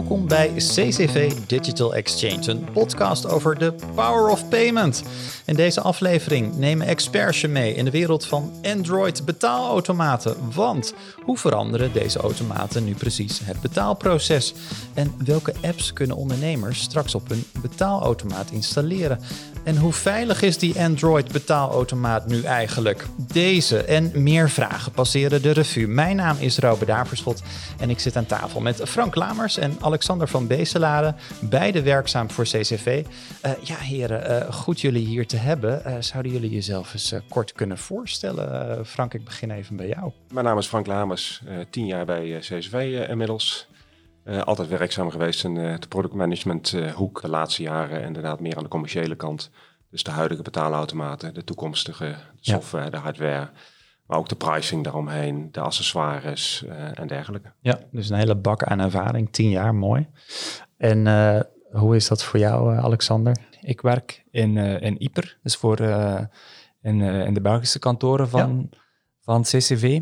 Welkom bij CCV Digital Exchange, een podcast over de power of payment. In deze aflevering nemen experts je mee in de wereld van Android betaalautomaten. Want hoe veranderen deze automaten nu precies het betaalproces? En welke apps kunnen ondernemers straks op hun betaalautomaat installeren? En hoe veilig is die Android betaalautomaat nu eigenlijk? Deze en meer vragen passeren de revue. Mijn naam is Robert Daverschot en ik zit aan tafel met Frank Lamers en Alexander van Beeselare, beide werkzaam voor CCV. Uh, ja, heren, uh, goed jullie hier te hebben. Uh, zouden jullie jezelf eens kort kunnen voorstellen? Frank, ik begin even bij jou. Mijn naam is Frank Lamers, tien jaar bij CCV inmiddels. Uh, altijd werkzaam geweest in uh, de productmanagement uh, hoek de laatste jaren. Inderdaad meer aan de commerciële kant. Dus de huidige betaalautomaten, de toekomstige software, ja. de hardware. Maar ook de pricing daaromheen, de accessoires en dergelijke. Ja, dus een hele bak aan ervaring. Tien jaar, mooi. En hoe is dat voor jou, Alexander? Ik werk in, in Ieper, dus voor in, in de Belgische kantoren van, ja. van CCV.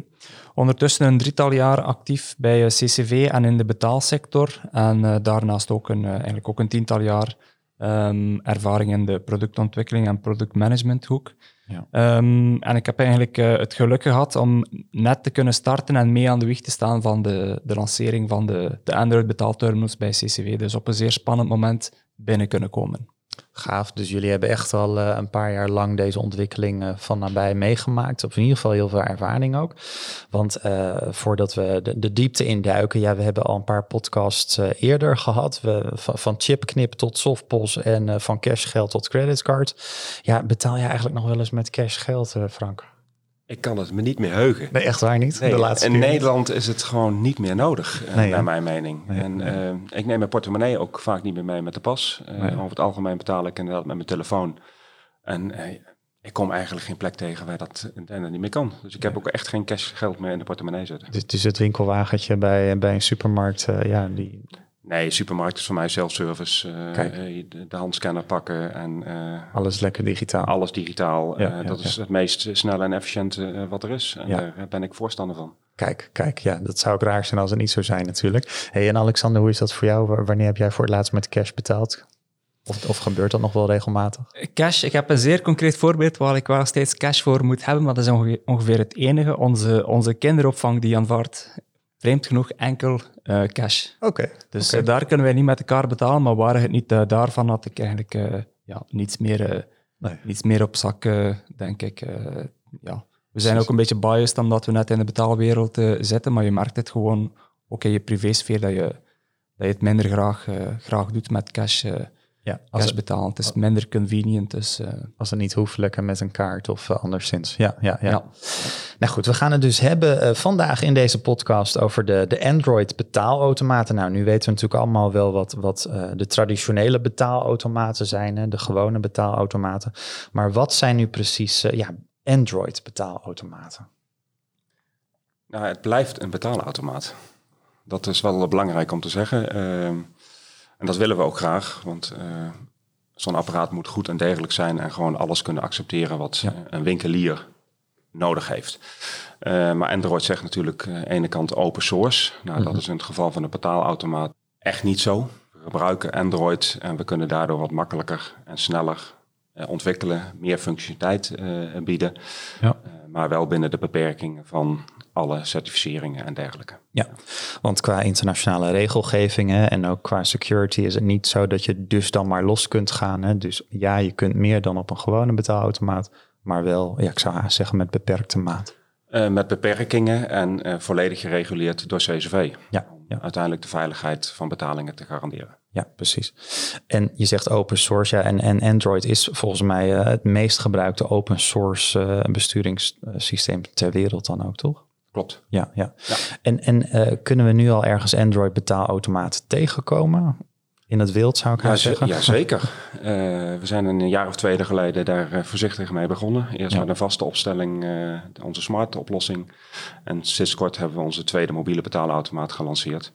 Ondertussen een drietal jaar actief bij eh, CCV en in de betaalsector. En uh, daarnaast ook een, uh, eigenlijk ook een tiental jaar um, ervaring in de productontwikkeling en productmanagementhoek. Ja. Um, en ik heb eigenlijk uh, het geluk gehad om net te kunnen starten en mee aan de wieg te staan van de, de lancering van de, de Android betaalterminals bij CCV. Dus op een zeer spannend moment binnen kunnen komen. Gaaf. Dus jullie hebben echt al uh, een paar jaar lang deze ontwikkeling uh, van nabij meegemaakt. Of in ieder geval heel veel ervaring ook. Want uh, voordat we de, de, diepte induiken, ja, we hebben al een paar podcasts eerder gehad. We, van, van chipknip tot softpos en van cashgeld tot creditcard. Ja, betaal je eigenlijk nog wel eens met cashgeld, Frank? Ik kan het me niet meer heugen. Nee, echt waar niet? Nee, de laatste in Nederland is het gewoon niet meer nodig, nee, naar mijn mening. Nee, en. Uh, ik neem mijn portemonnee ook vaak niet meer mee met de pas. Uh, over het algemeen betaal ik inderdaad met mijn telefoon. En ik kom eigenlijk geen plek tegen waar dat inderdaad niet meer kan. Dus ik heb ook echt geen cashgeld meer in de portemonnee zitten. Dus, dus het winkelwagentje bij, bij een supermarkt, ja, die... Nee, supermarkt is voor mij zelfservice. Uh, de, de, handscanner pakken en... Uh, alles lekker digitaal. Alles digitaal. Ja, uh, ja, dat ja. is het meest snelle en efficiënte wat er is. En daar ben ik voorstander van. Kijk, kijk, ja, dat zou ook raar zijn als het niet zo zijn natuurlijk. hey, en Alexander, hoe is dat voor jou? Wanneer heb jij voor het laatst met cash betaald? Of, of gebeurt dat nog wel regelmatig? Cash, ik heb een zeer concreet voorbeeld waar ik wel steeds cash voor moet hebben, maar dat is ongeveer, ongeveer het enige. Onze, onze kinderopvang die aanvaardt vreemd genoeg enkel uh, cash. Oké. Okay, dus okay. Uh, daar kunnen wij niet met elkaar betalen, maar waren het niet uh, daarvan, had ik eigenlijk ja, niets, meer, nee. niets meer op zak, denk ik. ja. We zijn ook een beetje biased omdat we net in de betaalwereld zitten, maar je merkt het gewoon ook in je privésfeer dat je, dat je het minder graag, graag doet met cash. Ja, als cash betalen. Het is minder convenient. Dus, uh, als het niet hoeft, lekker met een kaart of uh, anderszins. Ja, ja, ja, ja. Nou goed, we gaan het dus hebben uh, vandaag in deze podcast over de, de Android betaalautomaten. Nou, nu weten we natuurlijk allemaal wel wat, wat de traditionele betaalautomaten zijn, hè, de gewone betaalautomaten. Maar wat zijn nu precies ja, Android betaalautomaten? Nou, het blijft een betaalautomaat. Dat is wel belangrijk om te zeggen. En dat willen we ook graag, want uh, zo'n apparaat moet goed en degelijk zijn en gewoon alles kunnen accepteren wat ja. een winkelier nodig heeft. Uh, maar Android zegt natuurlijk aan uh, de ene kant open source. Nou, mm -hmm. dat is in het geval van de betaalautomaat echt niet zo. We gebruiken Android en we kunnen daardoor wat makkelijker en sneller uh, ontwikkelen, meer functionaliteit bieden. Ja. maar wel binnen de beperkingen van alle certificeringen en dergelijke. Ja, want qua internationale regelgevingen en ook qua security is het niet zo dat je dus dan maar los kunt gaan. Hè? Dus ja, je kunt meer dan op een gewone betaalautomaat, maar wel, ja, ik zou haast zeggen, met beperkte maat. Uh, met beperkingen en uh, volledig gereguleerd door CCV. Ja, ja. Uiteindelijk de veiligheid van betalingen te garanderen. Ja, precies. En je zegt open source, ja, en, en Android is volgens mij uh, het meest gebruikte open source besturingssysteem ter wereld dan ook, toch? Klopt. Ja, ja. ja. En, en uh, kunnen we nu al ergens Android betaalautomaten tegenkomen? In het wild zou ik ja, zeggen. Ja, zeker. Uh, we zijn een jaar of twee geleden daar uh, voorzichtig mee begonnen. Eerst ja. met een vaste opstelling, onze smart oplossing. En sinds kort hebben we onze tweede mobiele betaalautomaat gelanceerd.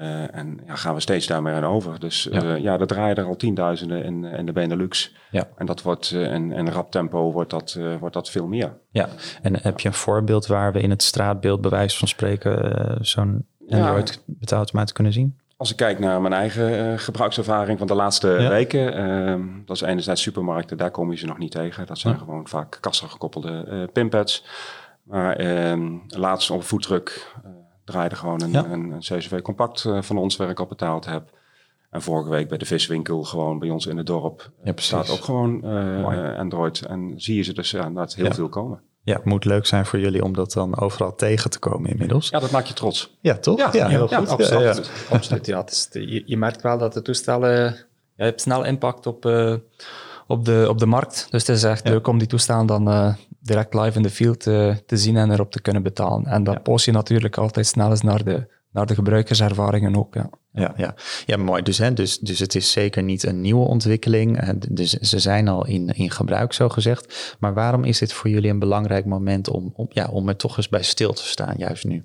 Uh, en ja, gaan we steeds daarmee aan over. Dus ja, uh, ja er draaien er al tienduizenden in, in de Benelux. Ja. En dat wordt uh, in, in rap tempo wordt dat, wordt dat veel meer. Ja, en heb je een voorbeeld waar we in het straatbeeld bij wijze van spreken zo'n Android ja. betaalautomaat kunnen zien? Als ik kijk naar mijn eigen gebruikservaring van de laatste weken, uh, dat is enerzijds supermarkten, daar kom je ze nog niet tegen. Dat zijn gewoon vaak kassa gekoppelde pimpads. Maar ehm, laatst op voetdruk draaide gewoon een, een, een, CCV Compact van ons waar ik al betaald heb. En vorige week bij de viswinkel, gewoon bij ons in het dorp, ja, staat ook gewoon Android. En zie je ze dus ja, inderdaad heel veel komen. Ja, het moet leuk zijn voor jullie om dat dan overal tegen te komen inmiddels. Ja, dat maakt je trots. Ja, toch? Ja, ja heel goed. absoluut. absoluut. Ja, het is je, je, merkt wel dat de toestellen... Je hebt snel impact op, uh, op, de, op de markt. Dus het is echt leuk om die toestellen dan uh, direct live in de field uh, te zien en erop te kunnen betalen. En dat post je natuurlijk altijd snel eens naar de, naar de gebruikerservaringen ook. Ja. Ja, ja. ja mooi. Dus, hè, dus, dus het is zeker niet een nieuwe ontwikkeling. Dus ze zijn al in, in gebruik, zo gezegd. Maar waarom is dit voor jullie een belangrijk moment om, om, ja, om er toch eens bij stil te staan, juist nu?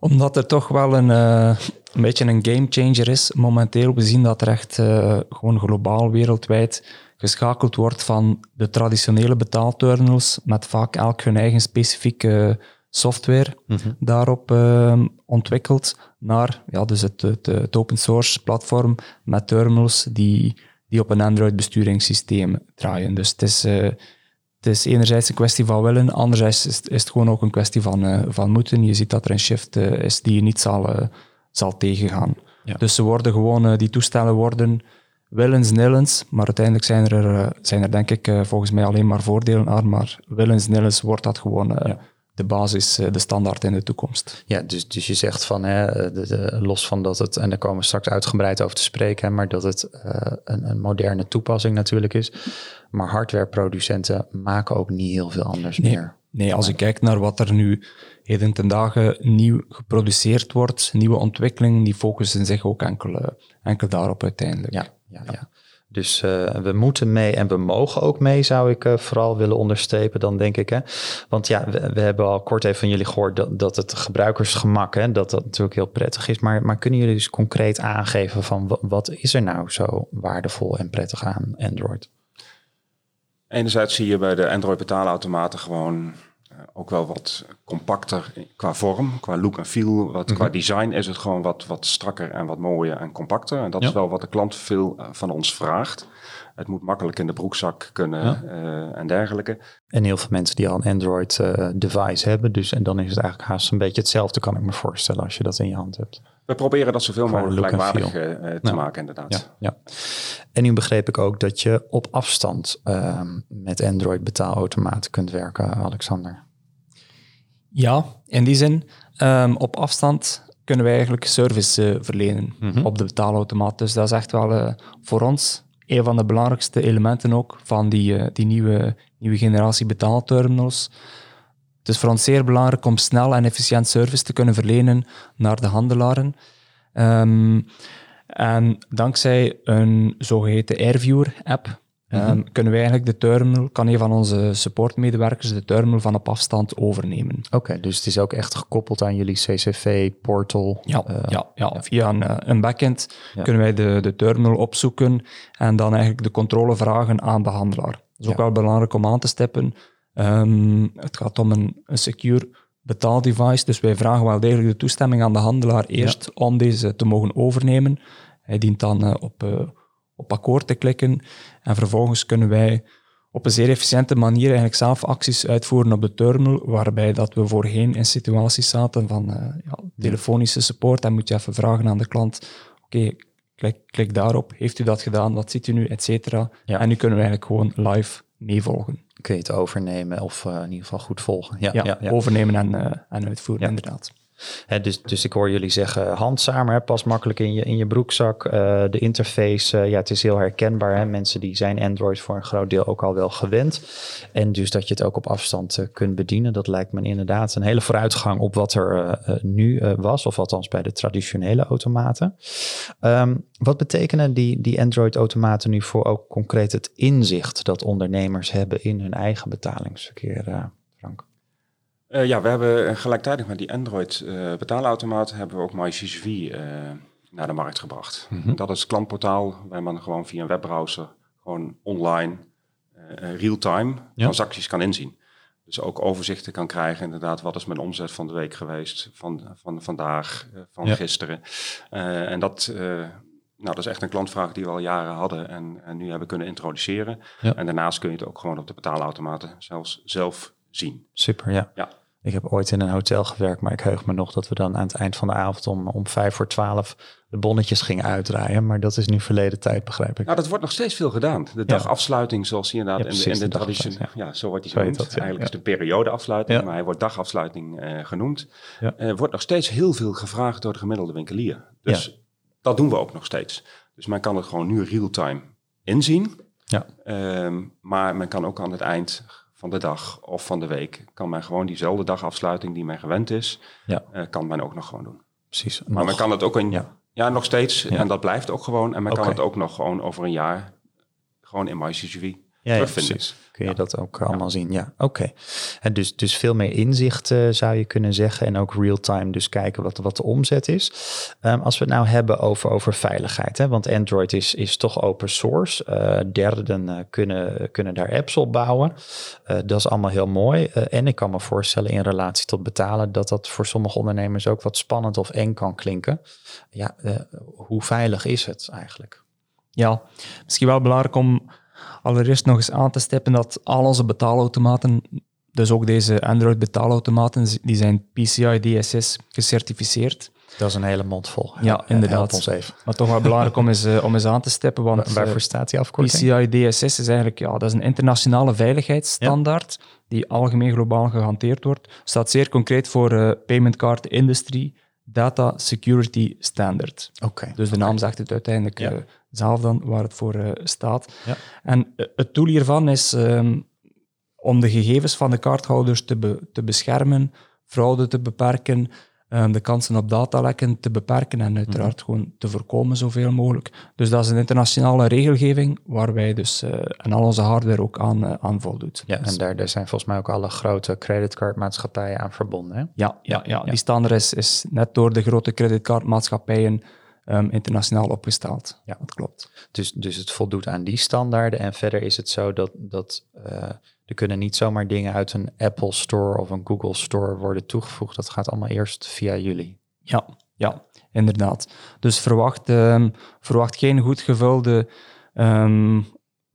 Omdat er toch wel een, uh, een beetje een gamechanger is momenteel. We zien dat er echt uh, gewoon globaal, wereldwijd geschakeld wordt van de traditionele betaalterminals met vaak elk hun eigen specifieke software mhm. daarop uh, ontwikkeld naar ja, dus het, het, het, open source platform met terminals die, die op een Android besturingssysteem draaien. Dus het is, uh, het is enerzijds een kwestie van willen, anderzijds is, is het gewoon ook een kwestie van, uh, van moeten. Je ziet dat er een shift eh, is die je niet zal, zal tegengaan. Ja. Dus ze worden gewoon, die toestellen worden willens nillens, maar uiteindelijk zijn er, zijn er denk ik volgens mij alleen maar voordelen aan, maar willens nillens wordt dat gewoon... Ja de basis, eh, de standaard in de toekomst. Ja, dus, dus je zegt van, hè, de, los van dat het, en daar komen we straks uitgebreid over te spreken, maar dat het uh, een, een, moderne toepassing natuurlijk is. Maar hardwareproducenten maken ook niet heel veel anders meer. Nee, als ik kijk naar wat er nu heden ten dagen nieuw geproduceerd wordt, nieuwe ontwikkelingen, die focussen zich ook enkel, eh, enkel daarop uiteindelijk. Ja, ja, ja. Dus uh, we moeten mee en we mogen ook mee, zou ik uh, vooral willen onderstrepen dan, denk ik. Hè? Want ja, we, we, hebben al kort even van jullie gehoord dat, dat het gebruikersgemak, hè, dat dat natuurlijk heel prettig is. Maar, maar kunnen jullie dus concreet aangeven van wat is er nou zo waardevol en prettig aan Android? Enerzijds zie je bij de Android betaalautomaten gewoon eh, ook wel wat compacter qua vorm, qua look en feel. Wat, Qua mhm. design is het gewoon wat, wat strakker en wat mooier en compacter. En dat is wel wat de klant veel eh, van ons vraagt. Het moet makkelijk in de broekzak kunnen eh, en dergelijke. En heel veel mensen die al een Android device hebben. Dus en dan is het eigenlijk haast een beetje hetzelfde, kan ik me voorstellen, als je dat in je hand hebt. We proberen dat zoveel mogelijk gelijkwaardig te maken, inderdaad. Ja, ja. En nu begreep ik ook dat je op afstand ehm, met Android betaalautomaten kunt werken, Alexander. Ja, in die zin, um, op afstand kunnen wij eigenlijk service uh, verlenen mm op de betaalautomaat. Dus dat is echt wel uh, voor ons een van de belangrijkste elementen ook van die, uh, die nieuwe, nieuwe generatie betaalterminals. Het is voor ons zeer belangrijk om snel en efficiënt service te kunnen verlenen naar de handelaren. Um, en dankzij een zogeheten AirViewer-app Um, kunnen wij eigenlijk de terminal, kan een van onze supportmedewerkers de terminal van op afstand overnemen. Oké, dus het is ook echt gekoppeld aan jullie CCV-portal? Ja, uh, ja, ja, via een, uh, een backend kunnen wij de, de terminal opzoeken en dan eigenlijk de controle vragen aan de handelaar. Dat is ook wel belangrijk om aan te stippen. Um, het gaat om een, een secure betaaldevice, dus wij vragen wel degelijk de toestemming aan de handelaar eerst om deze te mogen overnemen. Hij dient dan uh, op op akkoord te klikken. En vervolgens kunnen wij op een zeer efficiënte manier eigenlijk zelf acties uitvoeren op de terminal, waarbij dat we voorheen in situaties zaten van uh, ja, telefonische support. Dan moet je even vragen aan de klant, oké, klik, klik daarop, heeft u dat gedaan, wat ziet u nu, et cetera. Ja. En nu kunnen we eigenlijk gewoon live meevolgen. Kun je het overnemen of uh, in ieder geval goed volgen. Ja, ja, ja overnemen en, uh, en uitvoeren, inderdaad dus, dus ik hoor jullie zeggen handzamer, hè, pas makkelijk in je, in je broekzak. Uh, de interface, uh, ja, het is heel herkenbaar. Hè. Mensen die zijn Android voor een groot deel ook al wel gewend. En dus dat je het ook op afstand uh, kunt bedienen. Dat lijkt me inderdaad een hele vooruitgang op wat er nu was. Of althans bij de traditionele automaten. Um, wat betekenen die, die Android-automaten nu voor ook concreet het inzicht dat ondernemers hebben in hun eigen betalingsverkeer, Frank? Uh, ja, we hebben gelijktijdig met die Android uh, betaalautomaat hebben we ook MyCCV uh, naar de markt gebracht. Mm -hmm. Dat is het klantportaal waar man gewoon via een webbrowser gewoon online real-time ja. transacties kan inzien. Dus ook overzichten kan krijgen, inderdaad, wat is mijn omzet van de week geweest, van, van vandaag, eh, van Ja. gisteren. Eh, en dat, eh, nou, dat is echt een klantvraag die we al jaren hadden en, en nu hebben kunnen introduceren. Ja. En daarnaast kun je het ook gewoon op de betaalautomaten zelfs zelf zien. Super, ja. Ja. Ik heb ooit in een hotel gewerkt, maar ik heug me nog dat we dan aan het eind van de avond om, om vijf voor twaalf de bonnetjes gingen uitdraaien. Maar dat is nu verleden tijd, begrijp ik. Nou, dat wordt nog steeds veel gedaan. De dagafsluiting, zoals je inderdaad Ja, in de, in de, ja. zo wordt die genoemd. dat. Eigenlijk is de periodeafsluiting, maar hij wordt dagafsluiting eh, genoemd. Ja. Er wordt nog steeds heel veel gevraagd door de gemiddelde winkelier. Dus dat doen we ook nog steeds. Dus men kan het gewoon nu real-time inzien. Ja. Ehm, maar men kan ook aan het eind van de dag of van de week, kan men gewoon diezelfde dagafsluiting die men gewend is, Ja. eh, kan men ook nog gewoon doen. Precies. Maar men kan het ook een, Ja. ja. nog steeds, Ja. en dat blijft ook gewoon. En men kan het ook nog gewoon over een jaar, gewoon in MyCGV ja, terugvinden. precies. Kun je dat ook allemaal zien? Ja, oké. En dus, dus veel meer inzicht eh, zou je kunnen zeggen. En ook real-time dus kijken wat, wat de omzet is. Ehm, als we het nou hebben over, over veiligheid. Hè, want Android is, is toch open source. Eh, derden eh, kunnen, kunnen daar apps op bouwen. Eh, dat is allemaal heel mooi. Eh, en ik kan me voorstellen in relatie tot betalen... dat dat voor sommige ondernemers ook wat spannend of eng kan klinken. Ja, eh, hoe veilig is het eigenlijk? Ja, misschien wel belangrijk om allereerst nog eens aan te stippen dat al onze betaalautomaten, dus ook deze Android betaalautomaten, die zijn PCI DSS gecertificeerd. Dat is een hele mond vol. Ja, inderdaad. Ons even. Maar toch wel belangrijk om eens, eh, om eens aan te stippen, want Wa- Waarvoor eh, staat die afkorting? PCI DSS is eigenlijk ja, dat is een internationale veiligheidsstandaard die algemeen globaal gehanteerd wordt. Staat zeer concreet voor eh, Payment Card Industry Data Security Standard. Oké. Dus de naam zegt het uiteindelijk Ja. Zelf dan waar het voor eh, staat. Ja. En eh, het doel hiervan is ehm, om de gegevens van de kaarthouders te, be- te beschermen, fraude te beperken, ehm, de kansen op datalekken te beperken en uiteraard Mhm. gewoon te voorkomen zoveel mogelijk. Dus dat is een internationale regelgeving waar wij dus eh, en al onze hardware ook aan, aan voldoet. Ja, Dus- en daar, daar zijn volgens mij ook alle grote creditcardmaatschappijen aan verbonden. Hè? Ja, ja, ja, die standaard is, is net door de grote creditcardmaatschappijen ehm, internationaal opgesteld. Ja. dat klopt. Dus, dus het voldoet aan die standaarden. En verder is het zo dat, dat eh, er kunnen niet zomaar dingen uit een Apple Store of een Google Store worden toegevoegd. Dat gaat allemaal eerst via jullie. Ja, ja, inderdaad. Dus verwacht, ehm, verwacht geen goed gevulde ehm,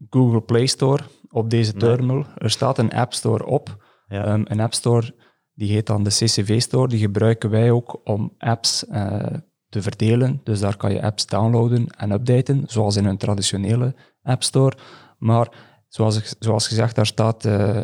Google Play Store op deze Nee. terminal. Er staat een App Store op. Ja. Een App Store die heet dan de CCV Store. Die gebruiken wij ook om apps eh, te verdelen. Dus daar kan je apps downloaden en updaten, zoals in een traditionele App Store. Maar zoals, zoals gezegd, daar staat, eh,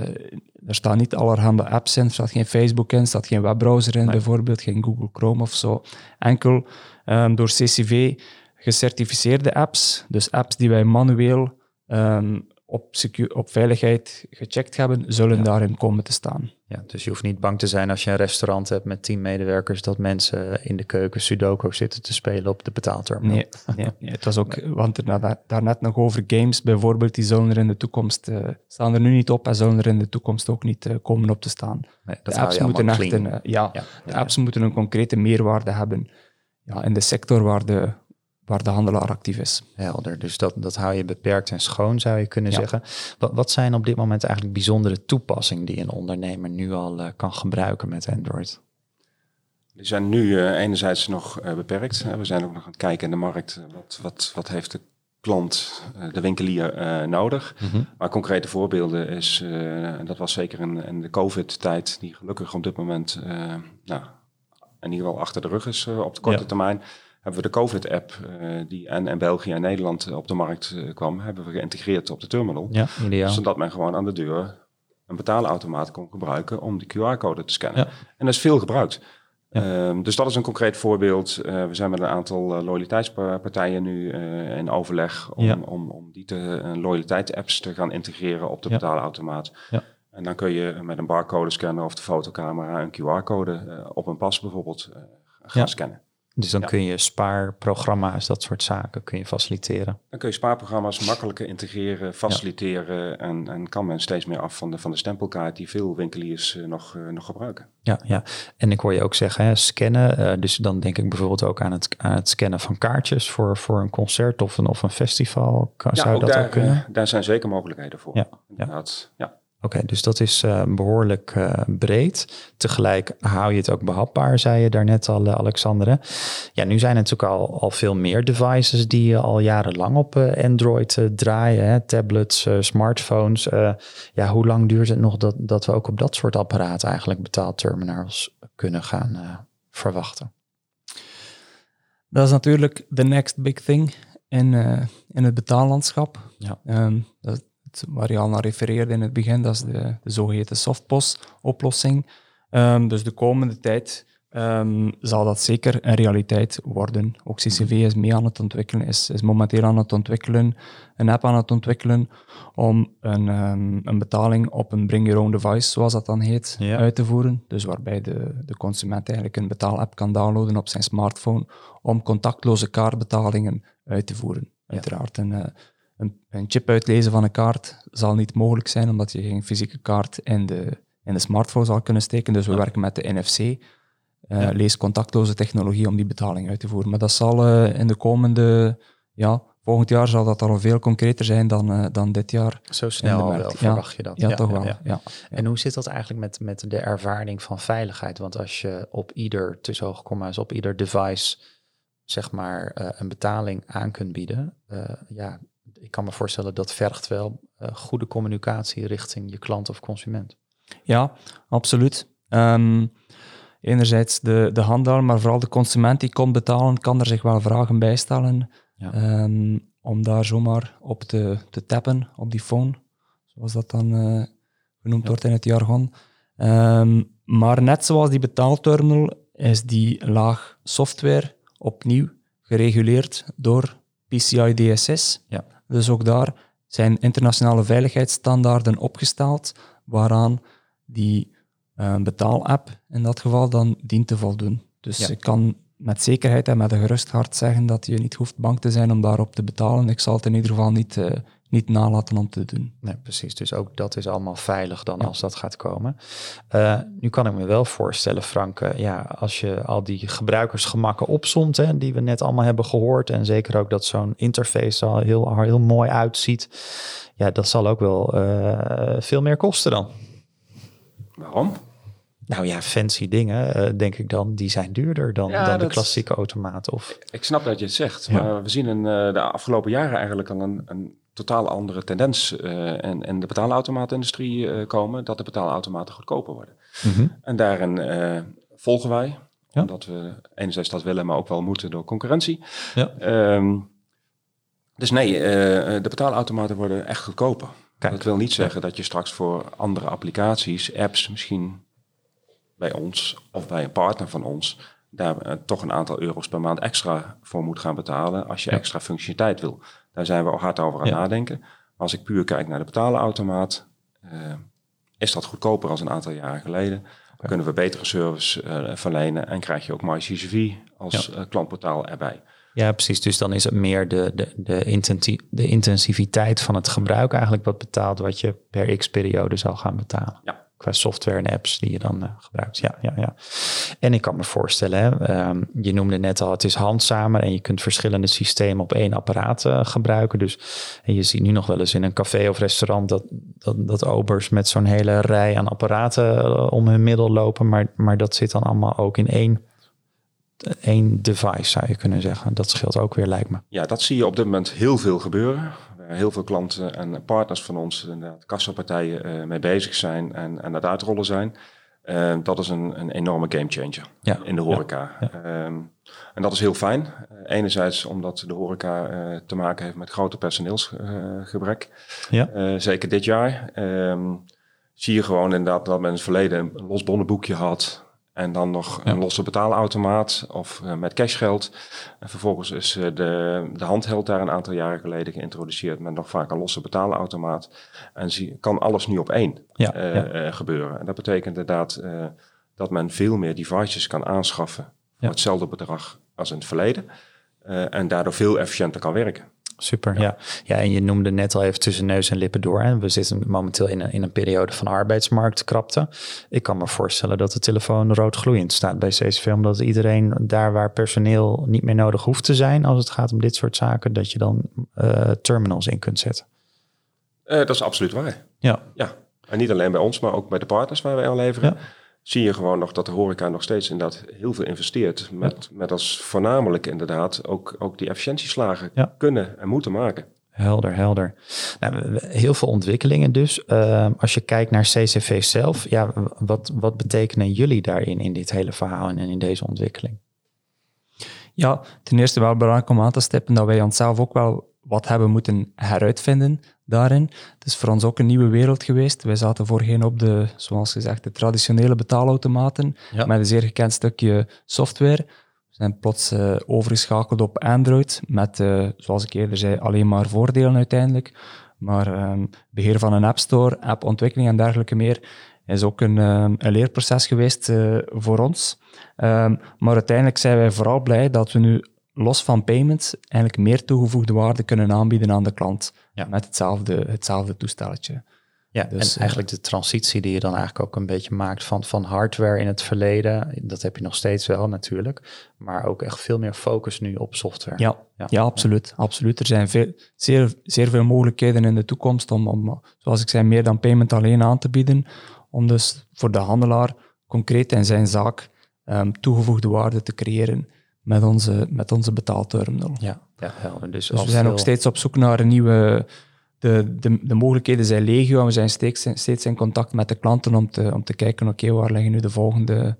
er staan niet allerhande apps in. Er staat geen Facebook in, er staat geen webbrowser in, Nee. bijvoorbeeld, geen Google Chrome of zo. Enkel ehm, door CCV gecertificeerde apps, dus apps die wij manueel ehm, op, secu- op veiligheid gecheckt hebben, zullen Ja. daarin komen te staan. Ja, dus je hoeft niet bang te zijn als je een restaurant hebt met tien medewerkers dat mensen in de keuken Sudoku zitten te spelen op de betaalterminal. Nee, nee, nee, het was ook, want er daar, daarnet nog over games bijvoorbeeld, die zullen er in de toekomst, eh, staan er nu niet op en zullen er in de toekomst ook niet eh, komen op te staan. Nee, dat de apps moeten echt clean. een, eh, ja, Ja, de ja, apps moeten een concrete meerwaarde hebben ja, in de sector waar de, waar de handelaar actief is. Helder, dus dat, dat hou je beperkt en schoon, zou je kunnen Ja. zeggen. Wat, wat zijn op dit moment eigenlijk bijzondere toepassingen die een ondernemer nu al eh, kan gebruiken met Android? Die zijn nu eh, enerzijds nog eh, beperkt. we zijn ook nog aan het kijken in de markt. wat, wat, wat heeft de klant, de winkelier, eh, nodig? Maar concrete voorbeelden is, eh, en dat was zeker in, in de COVID-tijd, die gelukkig op dit moment eh, nou, in ieder geval achter de rug is op de korte Ja. termijn. Hebben we de COVID-app, eh, die en, en België en Nederland eh, op de markt eh, kwam, hebben we geïntegreerd op de terminal. Ja, ideaal. Zodat men gewoon aan de deur een betaalautomaat kon gebruiken om die QR-code te scannen. Ja. En dat is veel gebruikt. Ja. Ehm, dus dat is een concreet voorbeeld. We zijn met een aantal loyaliteitspartijen nu in overleg om, Ja. om, om die te, loyaliteitsapps te gaan integreren op de betaalautomaat. Ja. En dan kun je met een barcode scanner of de fotocamera een QR-code op een pas bijvoorbeeld gaan scannen. Dus dan Ja. kun je spaarprogramma's, dat soort zaken, kun je faciliteren. Dan kun je spaarprogramma's makkelijker integreren, faciliteren en, en kan men steeds meer af van de, van de stempelkaart die veel winkeliers eh, nog, eh, nog gebruiken. Ja, ja. En ik hoor je ook zeggen, hè, scannen. eh, dus dan denk ik bijvoorbeeld ook aan het, aan het scannen van kaartjes voor, voor een concert of een, of een festival. Kan, zou ook dat daar, ook kunnen? daar zijn zeker mogelijkheden voor. Ja, ja. Oké, dus dat is uh, behoorlijk uh, breed. Tegelijk hou je het ook behapbaar, zei je daarnet al, uh, Alexandre. Ja, nu zijn er natuurlijk al, al veel meer devices die al jarenlang op Android draaien. Hè? Tablets, smartphones. ja, hoe lang duurt het nog dat, dat we ook op dat soort apparaten eigenlijk betaalterminals kunnen gaan verwachten? Dat is natuurlijk de next big thing in, in het betaallandschap. Ja. Um, dat, waar je al naar refereerde in het begin, dat is de, de zogeheten softpos-oplossing. Um, dus de komende tijd um, zal dat zeker een realiteit worden. Ook CCV is mee aan het ontwikkelen, is, is momenteel aan het ontwikkelen, een app aan het ontwikkelen om een, um, een betaling op een bring your own device, zoals dat dan heet, Ja. uit te voeren. Dus waarbij de, de consument eigenlijk een betaalapp kan downloaden op zijn smartphone om contactloze kaartbetalingen uit te voeren. Uiteraard een, eh, een, een chip uitlezen van een kaart zal niet mogelijk zijn, omdat je geen fysieke kaart in de, in de smartphone zal kunnen steken. Dus we werken met de NFC, eh Ja. lees contactloze technologie om die betaling uit te voeren. Maar dat zal eh, in de komende, ja, volgend jaar zal dat al veel concreter zijn dan, eh, dan dit jaar. Zo snel Ja. verwacht je dat? Ja, toch wel. ja. En hoe zit dat eigenlijk met, met de ervaring van veiligheid? Want als je op ieder, tussen hoogkomma's, op ieder device, zeg maar, eh, een betaling aan kunt bieden, eh, ja, ik kan me voorstellen dat vergt wel eh, goede communicatie richting je klant of consument. Ja, absoluut. Ehm, enerzijds de, de handel, maar vooral de consument die komt betalen, kan er zich wel vragen bij stellen. Ja. Ehm, om daar zomaar op te, te tappen, op die phone, zoals dat dan eh, genoemd Ja. wordt in het jargon. Ehm, maar net zoals die betaalterminal is die laag software opnieuw gereguleerd door PCI DSS. Ja. Dus ook daar zijn internationale veiligheidsstandaarden opgesteld waaraan die eh, betaalapp in dat geval dan dient te voldoen. Dus Ja. ik kan met zekerheid en met een gerust hart zeggen dat je niet hoeft bang te zijn om daarop te betalen. Ik zal het in ieder geval niet, eh, niet nalaten om te doen. Nee, precies. Dus ook dat is allemaal veilig dan als dat gaat komen. Eh, nu kan ik me wel voorstellen, Frank, eh, ja, als je al die gebruikersgemakken opzomt, hè, die we net allemaal hebben gehoord, en zeker ook dat zo'n interface er al heel, heel mooi uitziet, ja, dat zal ook wel eh, veel meer kosten dan. Waarom? Nou ja, fancy dingen, denk ik dan, die zijn duurder dan, Ja, dan de klassieke automaat. Of, Ik snap dat je het zegt, Ja. maar we zien in eh, de afgelopen jaren eigenlijk al een, een totaal andere tendens eh in, in de betaalautomaatindustrie eh, komen, dat de betaalautomaten goedkoper worden. En daarin eh, volgen wij, Ja. omdat we enerzijds dat willen, maar ook wel moeten door concurrentie. Ja. Ehm, dus nee, de betaalautomaten worden echt goedkoper. Kijk. Dat wil niet zeggen dat je straks voor andere applicaties, apps misschien bij ons of bij een partner van ons, daar toch een aantal euro's per maand extra voor moet gaan betalen als je extra functionaliteit wil. Daar zijn we al hard over aan Ja. nadenken. Maar als ik puur kijk naar de betaalautomaat, eh, is dat goedkoper als een aantal jaren geleden. Oké. Kunnen we betere service eh, verlenen en krijg je ook MyCCV als eh, klantportaal erbij. Ja, precies. Dus dan is het meer de, de, de, de intensiviteit van het gebruik eigenlijk wat betaalt, wat je per x periode zal gaan betalen. Ja. Qua software en apps die je dan eh, gebruikt. Ja, ja, ja. En ik kan me voorstellen, hè, ehm, je noemde net al, het is handzamer en je kunt verschillende systemen op één apparaat eh, gebruiken. Dus en je ziet nu nog wel eens in een café of restaurant dat, dat, dat obers met zo'n hele rij aan apparaten eh, om hun middel lopen. Maar, maar dat zit dan allemaal ook in één, één device, zou je kunnen zeggen. Dat scheelt ook weer, lijkt me. Ja, dat zie je op dit moment heel veel gebeuren. Waar heel veel klanten en partners van ons, inderdaad, kassapartijen, eh, mee bezig zijn en, en aan het uitrollen zijn. Eh, dat is een, een enorme gamechanger Ja, in de horeca. Ehm, en dat is heel fijn. Eh, enerzijds omdat de horeca eh, te maken heeft met grote personeelsgebrek. Ja. Eh, zeker dit jaar. Ehm, zie je gewoon inderdaad dat men in het verleden een los bonnenboekje had. En dan nog een losse betaalautomaat of eh, met cashgeld. En vervolgens is eh, de, de handheld daar een aantal jaren geleden geïntroduceerd met nog vaak een losse betaalautomaat. En zie, kan alles nu op één Ja, eh, ja. gebeuren. En dat betekent inderdaad dat men veel meer devices kan aanschaffen voor Ja. hetzelfde bedrag als in het verleden. En daardoor veel efficiënter kan werken. Super, ja. ja. en je noemde net al even tussen neus en lippen door. En we zitten momenteel in een, in een periode van arbeidsmarktkrapte. Ik kan me voorstellen dat de telefoon rood gloeiend staat bij CCV. Omdat iedereen daar waar personeel niet meer nodig hoeft te zijn... als het gaat om dit soort zaken, dat je dan eh, terminals in kunt zetten. Eh, dat is absoluut waar. Ja, Ja. En niet alleen bij ons, maar ook bij de partners waar wij aan leveren. Zie je gewoon nog dat de horeca nog steeds inderdaad heel veel investeert. Met, met als voornamelijk inderdaad ook, ook die efficiëntieslagen kunnen en moeten maken. Helder, helder. Nou, heel veel ontwikkelingen dus. Ehm, als je kijkt naar CCV zelf, ja, wat, wat betekenen jullie daarin in dit hele verhaal en in deze ontwikkeling? Ja, ten eerste wel belangrijk om aan te stippen dat wij onszelf ook wel wat hebben moeten heruitvinden daarin. Het is voor ons ook een nieuwe wereld geweest. Wij zaten voorheen op de, zoals gezegd, de traditionele betaalautomaten met een zeer gekend stukje software. We zijn plots uh, overgeschakeld op Android met, uh, zoals ik eerder zei, alleen maar voordelen uiteindelijk. Maar um, beheer van een App Store, appontwikkeling en dergelijke meer is ook een, um, een leerproces geweest uh, voor ons. Um, maar uiteindelijk zijn wij vooral blij dat we nu los van payments eigenlijk meer toegevoegde waarde kunnen aanbieden aan de klant ja. met hetzelfde, hetzelfde toestelletje. Ja, dus, en eigenlijk de transitie die je dan eigenlijk ook een beetje maakt van, van hardware in het verleden, dat heb je nog steeds wel natuurlijk, maar ook echt veel meer focus nu op software. Ja, ja. ja absoluut, absoluut. Er zijn veel, zeer, zeer veel mogelijkheden in de toekomst om, om, zoals ik zei, meer dan payment alleen aan te bieden, om dus voor de handelaar concreet in zijn zaak um, toegevoegde waarde te creëren met onze, met onze betaalterminal. Ja, ja helder. Dus, dus we zijn ook steeds op zoek naar een nieuwe... De, de, de mogelijkheden zijn legio en we zijn steeds, steeds in contact met de klanten om te, om te kijken, oké, waar liggen nu de volgende,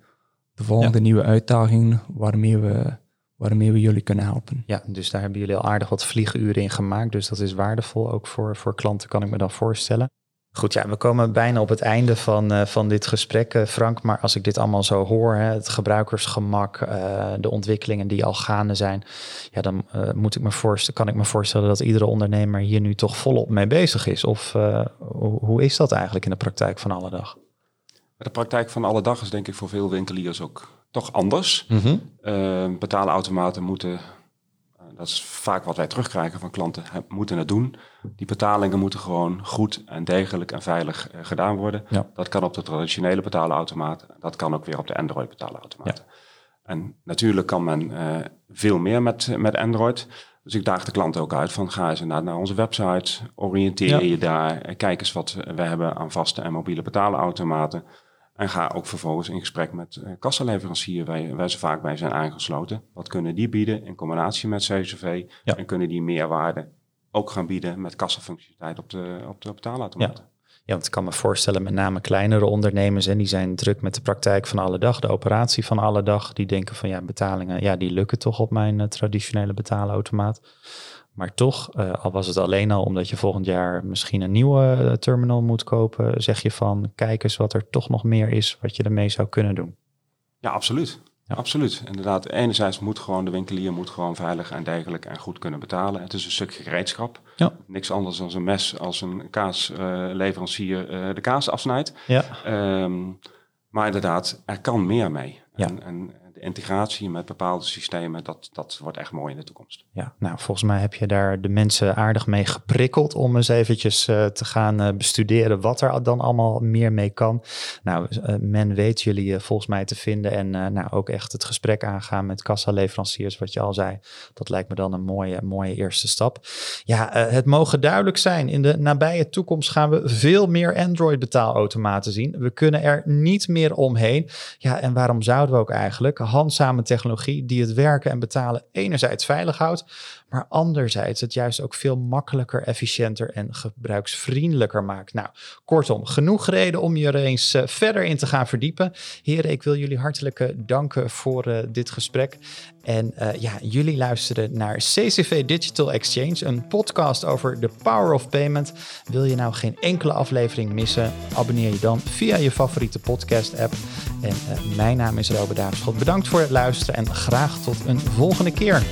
de volgende nieuwe uitdagingen waarmee we, waarmee we jullie kunnen helpen. Ja, dus daar hebben jullie al aardig wat vlieguren in gemaakt, dus dat is waardevol ook voor, voor klanten, kan ik me dan voorstellen. Goed, ja, we komen bijna op het einde van, uh, van dit gesprek, uh, Frank. Maar als ik dit allemaal zo hoor, hè, het gebruikersgemak, uh, de ontwikkelingen die al gaande zijn, ja, dan moet ik me voorstellen, kan ik me voorstellen dat iedere ondernemer hier nu toch volop mee bezig is. Of hoe, hoe is dat eigenlijk in de praktijk van alle dag? De praktijk van alle dag is denk ik voor veel winkeliers ook toch anders. Mm betaalautomaten moeten dat is vaak wat wij terugkrijgen van klanten, moeten het doen. Die betalingen moeten gewoon goed en degelijk en veilig uh, gedaan worden. Dat kan op de traditionele betaalautomaat, dat kan ook weer op de Android betaalautomaat. Ja. En natuurlijk kan men uh, veel meer met, met Android. Dus ik daag de klanten ook uit van ga eens naar onze website, oriënteer je daar, kijk eens wat we hebben aan vaste en mobiele betaalautomaten. En ga ook vervolgens in gesprek met uh, kassaleverancier, waar, waar ze vaak bij zijn aangesloten. Wat kunnen die bieden in combinatie met CCV? En kunnen die meerwaarde ook gaan bieden met kassafunctionaliteit op de, op de betaalautomaten? Ja. Ja, want ik kan me voorstellen, met name kleinere ondernemers, en die zijn druk met de praktijk van alle dag, de operatie van alle dag. Die denken van ja, betalingen, ja, die lukken toch op mijn uh, traditionele betaalautomaat. Maar toch, uh, al was het alleen al omdat je volgend jaar misschien een nieuwe eh, terminal moet kopen, zeg je van kijk eens wat er toch nog meer is wat je ermee zou kunnen doen. Ja, absoluut. Ja. Absoluut. Inderdaad, enerzijds moet gewoon de winkelier moet gewoon veilig en degelijk en goed kunnen betalen. Het is een stuk gereedschap. Ja. Niks anders dan een mes als een kaasleverancier uh, de kaas afsnijdt. Ja. Um, maar inderdaad, er kan meer mee. Ja. En, en integratie met bepaalde systemen, dat, dat wordt echt mooi in de toekomst. Ja, nou volgens mij heb je daar de mensen aardig mee geprikkeld om eens eventjes uh, te gaan uh, bestuderen wat er dan allemaal meer mee kan. Nou, uh, men weet jullie volgens mij te vinden en nou ook echt het gesprek aangaan met kassaleveranciers, wat je al zei. Dat lijkt me dan een mooie, mooie eerste stap. Ja, het mogen duidelijk zijn, in de nabije toekomst gaan we veel meer Android betaalautomaten zien. We kunnen er niet meer omheen. Ja, en waarom zouden we ook eigenlijk? Handzame technologie die het werken en betalen enerzijds veilig houdt, maar anderzijds het juist ook veel makkelijker, efficiënter en gebruiksvriendelijker maakt. Nou, kortom, genoeg reden om je er eens uh, verder in te gaan verdiepen. Heren, ik wil jullie hartelijk danken voor uh, dit gesprek. En ja, jullie luisteren naar CCV Digital Exchange, een podcast over de power of payment. Wil je nou geen enkele aflevering missen? Abonneer je dan via je favoriete podcast app. En mijn naam is Robert Daagschot. Bedankt voor het luisteren en graag tot een volgende keer.